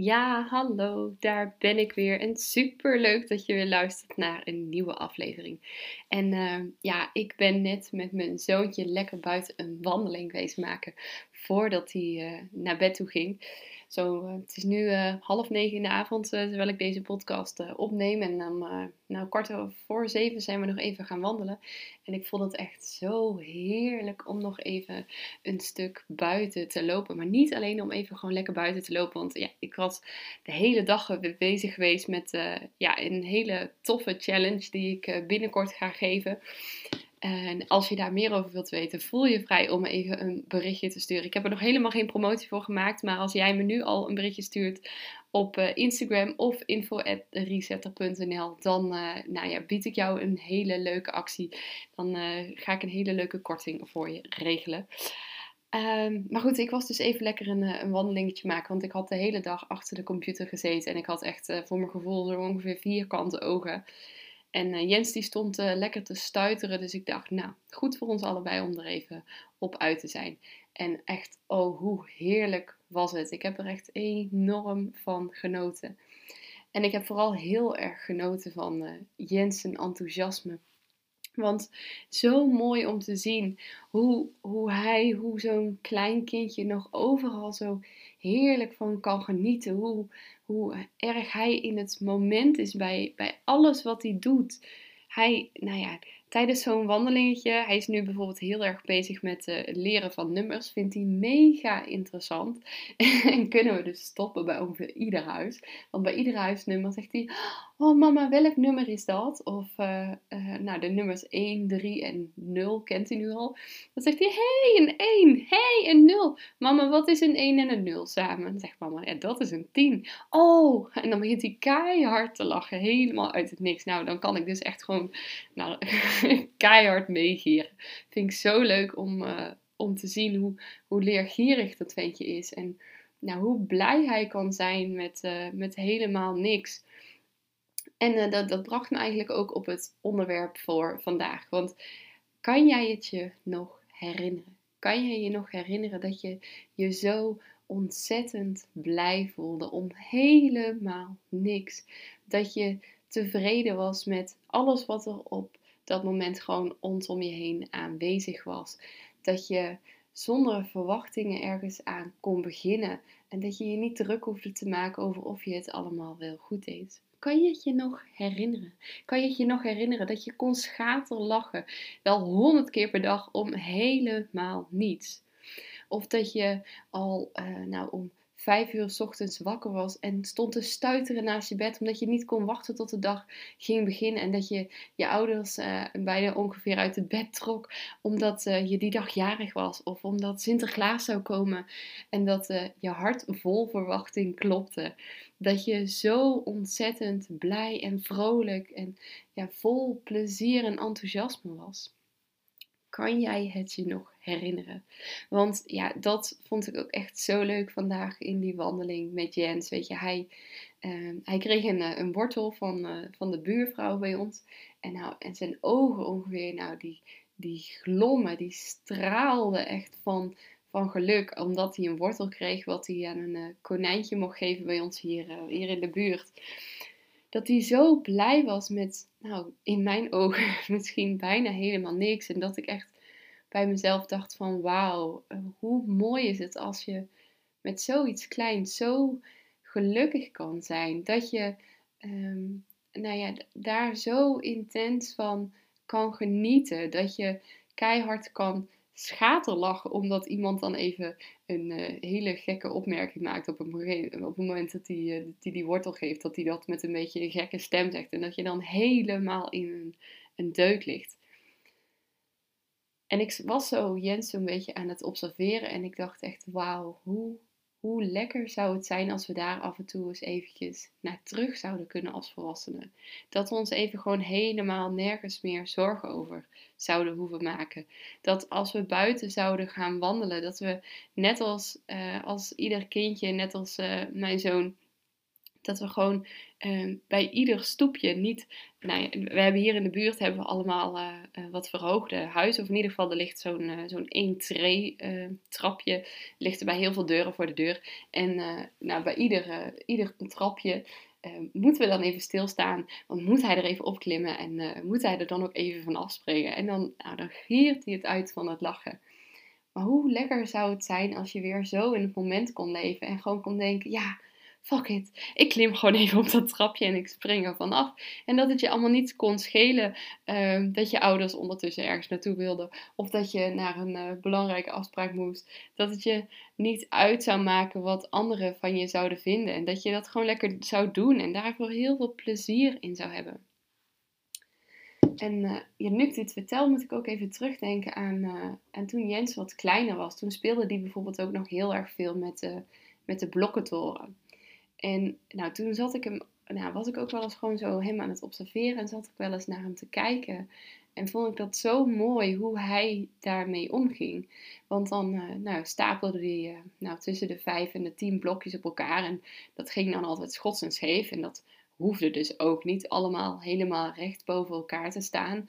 Ja, hallo, daar ben ik weer. En super leuk dat je weer luistert naar een nieuwe aflevering. En uh, ja, ik ben net met mijn zoontje lekker buiten een wandeling geweest maken voordat hij uh, naar bed toe ging. Zo, uh, het is nu uh, half negen in de avond terwijl ik deze podcast opneem. En dan, nou, kwart voor zeven zijn we nog even gaan wandelen. En ik vond het echt zo heerlijk om nog even een stuk buiten te lopen. Maar niet alleen om even gewoon lekker buiten te lopen. Want ja, ik was de hele dag bezig geweest met ja, een hele toffe challenge die ik binnenkort ga geven. En als je daar meer over wilt weten, voel je vrij om even een berichtje te sturen. Ik heb er nog helemaal geen promotie voor gemaakt, maar als jij me nu al een berichtje stuurt op uh, Instagram of info.resetter.nl, dan uh, nou ja, bied ik jou een hele leuke actie. Dan uh, ga ik een hele leuke korting voor je regelen. Um, maar goed, ik was dus even lekker een, een, wandelingetje maken, want ik had de hele dag achter de computer gezeten en ik had echt voor mijn gevoel zo ongeveer vierkante ogen. En uh, Jens die stond uh, lekker te stuiteren, dus ik dacht, nou, goed voor ons allebei om er even op uit te zijn. En echt, oh, hoe heerlijk was het. Ik heb er echt enorm van genoten. En ik heb vooral heel erg genoten van uh, Jens' enthousiasme. Want zo mooi om te zien hoe, hoe hij, hoe zo'n klein kindje nog overal zo heerlijk van kan genieten. Hoe, hoe erg hij in het moment is bij, bij alles wat hij doet. Hij, nou ja, tijdens zo'n wandelingetje, hij is nu bijvoorbeeld heel erg bezig met uh, het leren van nummers, vindt hij mega interessant. en kunnen we dus stoppen bij ongeveer ieder huis. Want bij ieder huisnummer zegt hij, oh mama, welk nummer is dat? Of, uh, uh, nou, de nummers 1, 3 en 0 kent hij nu al. Dan zegt hij, hey, een 1, hey, een 0. Mama, wat is een 1 en een 0 samen? Dan zegt mama, ja, dat is een 10. Oh, en dan begint hij keihard te lachen, helemaal uit het niks. Nou, dan kan ik dus echt gewoon, nou, keihard meegieren. Vind ik zo leuk om, uh, om te zien hoe, hoe leergierig dat ventje is. En nou, hoe blij hij kan zijn met, uh, met helemaal niks. En uh, dat, dat bracht me eigenlijk ook op het onderwerp voor vandaag. Want kan jij het je nog herinneren? Kan je je nog herinneren dat je je zo ontzettend blij voelde om helemaal niks? Dat je tevreden was met alles wat er op dat moment gewoon rondom je heen aanwezig was. Dat je zonder verwachtingen ergens aan kon beginnen. En dat je je niet druk hoefde te maken over of je het allemaal wel goed deed. Kan je het je nog herinneren? Kan je het je nog herinneren dat je kon schaterlachen wel honderd keer per dag om helemaal niets? Of dat je al uh, nou, om vijf uur s ochtends wakker was en stond te stuiteren naast je bed omdat je niet kon wachten tot de dag ging beginnen en dat je je ouders uh, bijna ongeveer uit het bed trok omdat uh, je die dag jarig was of omdat Sinterklaas zou komen en dat uh, je hart vol verwachting klopte. Dat je zo ontzettend blij en vrolijk en ja, vol plezier en enthousiasme was. Kan jij het je nog herinneren? Want ja, dat vond ik ook echt zo leuk vandaag in die wandeling met Jens. Weet je, hij, uh, hij kreeg een, eh, een wortel van, uh, van de buurvrouw bij ons. En, nou, en zijn ogen ongeveer, nou, die, die glommen, die straalden echt van, van geluk. Omdat hij een wortel kreeg wat hij aan een uh, konijntje mocht geven bij ons hier, hier in de buurt dat hij zo blij was met, nou, in mijn ogen misschien bijna helemaal niks. En dat ik echt bij mezelf dacht van, wauw, eh, hoe mooi is het als je met zoiets kleins zo gelukkig kan zijn. Dat je, um, nou ja, daar zo intens van kan genieten. Dat je keihard kan schaterlachen omdat iemand dan even een uh, hele gekke opmerking maakt op, een, op het moment dat hij uh, die, die wortel geeft, dat hij dat met een beetje een gekke stem zegt en dat je dan helemaal in een, een deuk ligt. En ik was zo Jens zo'n beetje aan het observeren en ik dacht echt, wauw, hoe, hoe lekker zou het zijn als we daar af en toe eens eventjes naar terug zouden kunnen als volwassenen. Dat we ons even gewoon helemaal nergens meer zorgen over zouden hoeven maken. Dat als we buiten zouden gaan wandelen, dat we net als, uh, als ieder kindje, net als uh, mijn zoon, dat we gewoon uh, bij ieder stoepje niet. Nou ja, we hebben hier in de buurt hebben we allemaal uh, uh, wat verhoogde huizen. Of in ieder geval, er ligt zo'n zo'n één tree trapje. Ligt er bij heel veel deuren voor de deur. En nou, bij ieder, ieder trapje moeten we dan even stilstaan. Want moet hij er even opklimmen en moet hij er dan ook even van afspringen. En dan, nou, dan giert hij het uit van het lachen. Maar hoe lekker zou het zijn als je weer zo in het moment kon leven en gewoon kon denken: ja fuck it, ik klim gewoon even op dat trapje en ik spring er vanaf. En dat het je allemaal niet kon schelen uh, dat je ouders ondertussen ergens naartoe wilden. Of dat je naar een uh, belangrijke afspraak moest. Dat het je niet uit zou maken wat anderen van je zouden vinden. En dat je dat gewoon lekker zou doen en daarvoor heel veel plezier in zou hebben. En uh, ja, nu ik dit vertel, moet ik ook even terugdenken aan, uh, toen Jens wat kleiner was. Toen speelde die bijvoorbeeld ook nog heel erg veel met de, met de blokkentoren. En nou, toen zat ik hem, nou, was ik ook wel eens gewoon zo hem aan het observeren en zat ik wel eens naar hem te kijken. En vond ik dat zo mooi hoe hij daarmee omging. Want dan uh, nou, stapelde hij uh, nou, tussen de vijf en de tien blokjes op elkaar. En dat ging dan altijd schots en scheef. En dat hoefde dus ook niet allemaal helemaal recht boven elkaar te staan.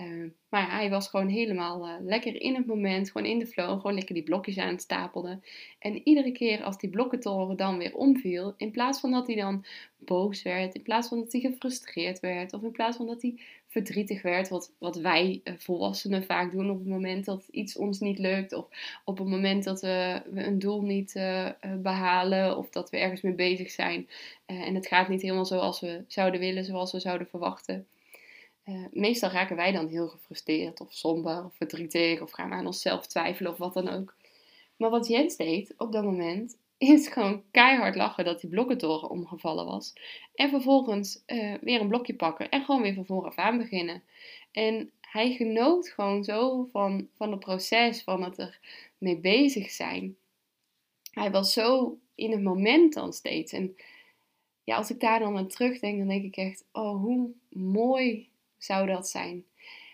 Uh, maar hij was gewoon helemaal uh, lekker in het moment, gewoon in de flow, gewoon lekker die blokjes aan het stapelen. En iedere keer als die blokkentoren dan weer omviel, in plaats van dat hij dan boos werd, in plaats van dat hij gefrustreerd werd, of in plaats van dat hij verdrietig werd, wat, wat wij uh, volwassenen vaak doen op het moment dat iets ons niet lukt, of op het moment dat we, we een doel niet behalen, of dat we ergens mee bezig zijn en het gaat niet helemaal zoals we zouden willen, zoals we zouden verwachten. Uh, meestal raken wij dan heel gefrustreerd of somber of verdrietig of gaan we aan onszelf twijfelen of wat dan ook. Maar wat Jens deed op dat moment is gewoon keihard lachen dat die blokkentoren omgevallen was. En vervolgens uh, weer een blokje pakken en gewoon weer van vooraf aan beginnen. En hij genoot gewoon zo van, van het proces, van het er mee bezig zijn. Hij was zo in het moment dan steeds. En ja, als ik daar dan aan terugdenk, dan denk ik echt, oh, hoe mooi zou dat zijn?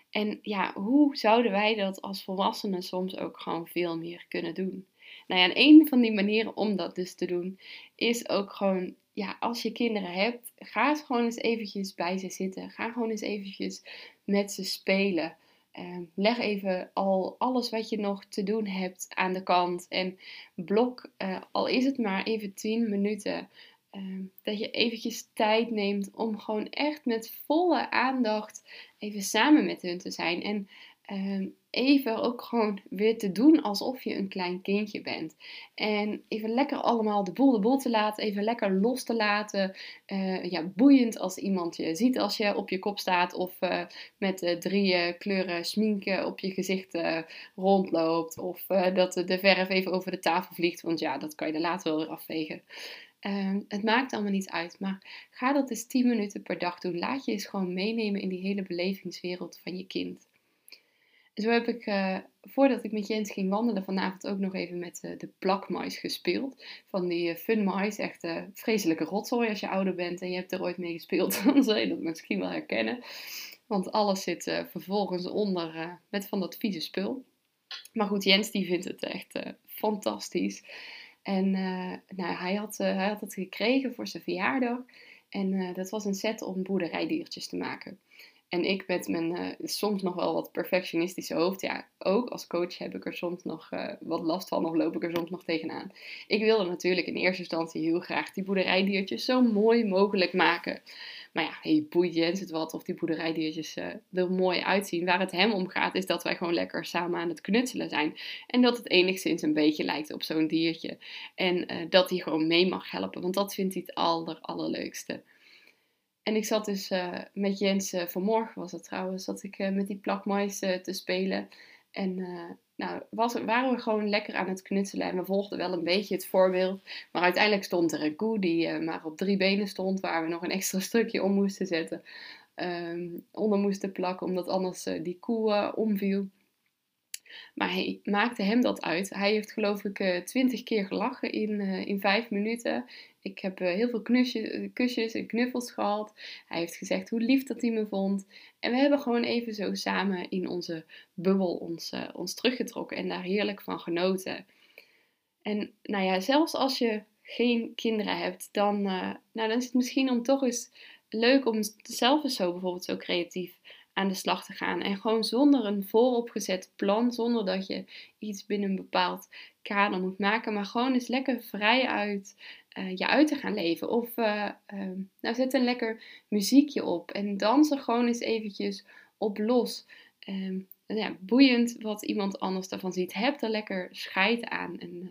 En ja, hoe zouden wij dat als volwassenen soms ook gewoon veel meer kunnen doen? Nou ja, en een van die manieren om dat dus te doen, is ook gewoon, ja, als je kinderen hebt, ga eens gewoon eens eventjes bij ze zitten. Ga gewoon eens eventjes met ze spelen. Uh, leg even al alles wat je nog te doen hebt aan de kant. En blok, uh, al is het maar even 10 minuten, Ehm, dat je eventjes tijd neemt om gewoon echt met volle aandacht even samen met hun te zijn. En ehm, even ook gewoon weer te doen alsof je een klein kindje bent. En even lekker allemaal de boel de boel te laten, even lekker los te laten. Uh, ja, boeiend als iemand je ziet als je op je kop staat of uh, met uh, drie kleuren sminken op je gezicht rondloopt. Of dat de verf even over de tafel vliegt, want ja, dat kan je er later wel weer afvegen. Ehm, het maakt allemaal niet uit, maar ga dat eens 10 minuten per dag doen. Laat je eens gewoon meenemen in die hele belevingswereld van je kind. En zo heb ik, uh, voordat ik met Jens ging wandelen, vanavond ook nog even met uh, de plakmais gespeeld. Van die uh, fun mais, echt vreselijke rotzooi als je ouder bent en je hebt er ooit mee gespeeld. Dan zul je dat misschien wel herkennen. Want alles zit vervolgens onder met van dat vieze spul. Maar goed, Jens die vindt het echt fantastisch. En uh, nou, hij, had, uh, hij had het gekregen voor zijn verjaardag. En uh, dat was een set om boerderijdiertjes te maken. En ik met mijn soms nog wel wat perfectionistische hoofd, ja, ook als coach heb ik er soms nog wat last van, of loop ik er soms nog tegenaan. Ik wilde natuurlijk in eerste instantie heel graag die boerderijdiertjes zo mooi mogelijk maken. Maar ja, hey, boeit Jens het wat of die boerderijdiertjes uh, er mooi uitzien. Waar het hem om gaat is dat wij gewoon lekker samen aan het knutselen zijn. En dat het enigszins een beetje lijkt op zo'n diertje. En uh, dat hij gewoon mee mag helpen, want dat vindt hij het aller, allerleukste. En ik zat dus uh, met Jens, vanmorgen was het trouwens, zat ik met die plakmais te spelen. En nou, was, waren we gewoon lekker aan het knutselen en we volgden wel een beetje het voorbeeld. Maar uiteindelijk stond er een koe die uh, maar op drie benen stond, waar we nog een extra stukje om moesten zetten. Um, onder moesten plakken, omdat anders uh, die koe uh, omviel. Maar hij maakte hem dat uit. Hij heeft geloof ik twintig keer gelachen in, in vijf minuten. Ik heb heel veel knusjes, kusjes en knuffels gehad. Hij heeft gezegd hoe lief dat hij me vond. En we hebben gewoon even zo samen in onze bubbel ons, ons teruggetrokken en daar heerlijk van genoten. En nou ja, zelfs als je geen kinderen hebt, dan, nou, dan is het misschien om toch eens leuk om zelf eens zo bijvoorbeeld zo creatief aan de slag te gaan. En gewoon zonder een vooropgezet plan, zonder dat je iets binnen een bepaald kader moet maken, maar gewoon eens lekker vrij uit uh, je uit te gaan leven. Of uh, nou zet een lekker muziekje op en dans er gewoon eens eventjes op los. Um, ja, boeiend wat iemand anders daarvan ziet. Heb er lekker scheid aan en uh,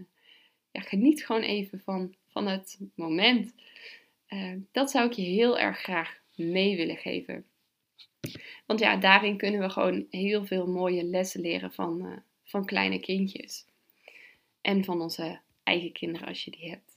ja, geniet gewoon even van, van het moment. dat zou ik je heel erg graag mee willen geven. Want ja, daarin kunnen we gewoon heel veel mooie lessen leren van, van kleine kindjes. En van onze eigen kinderen als je die hebt.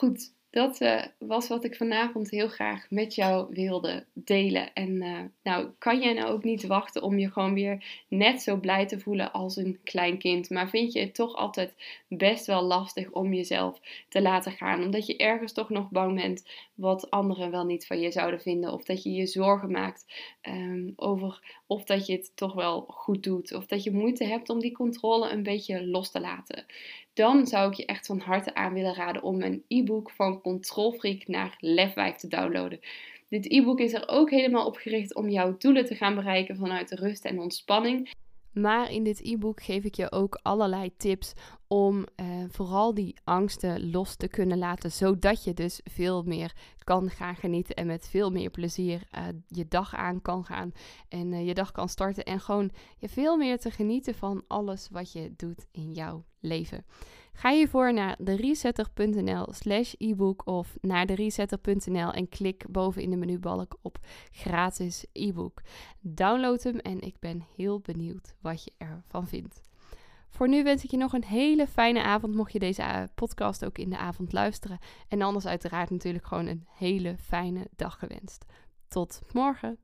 Goed, dat uh, was wat ik vanavond heel graag met jou wilde delen. En uh, nou, kan jij nou ook niet wachten om je gewoon weer net zo blij te voelen als een klein kind. Maar vind je het toch altijd best wel lastig om jezelf te laten gaan. Omdat je ergens toch nog bang bent wat anderen wel niet van je zouden vinden. Of dat je je zorgen maakt um, over of dat je het toch wel goed doet. Of dat je moeite hebt om die controle een beetje los te laten dan zou ik je echt van harte aan willen raden om een e-book van Control Freak naar Lefwijf te downloaden. Dit e-book is er ook helemaal op gericht om jouw doelen te gaan bereiken vanuit de rust en ontspanning. Maar in dit e-book geef ik je ook allerlei tips om uh, vooral die angsten los te kunnen laten, zodat je dus veel meer kan gaan genieten en met veel meer plezier uh, je dag aan kan gaan en uh, je dag kan starten en gewoon je veel meer te genieten van alles wat je doet in jouw leven. Ga hiervoor naar resetter.nl slash ebook of naar resetter.nl en klik boven in de menubalk op gratis e-book. Download hem en ik ben heel benieuwd wat je ervan vindt. Voor nu wens ik je nog een hele fijne avond, mocht je deze eh, podcast ook in de avond luisteren. En anders uiteraard natuurlijk gewoon een hele fijne dag gewenst. Tot morgen.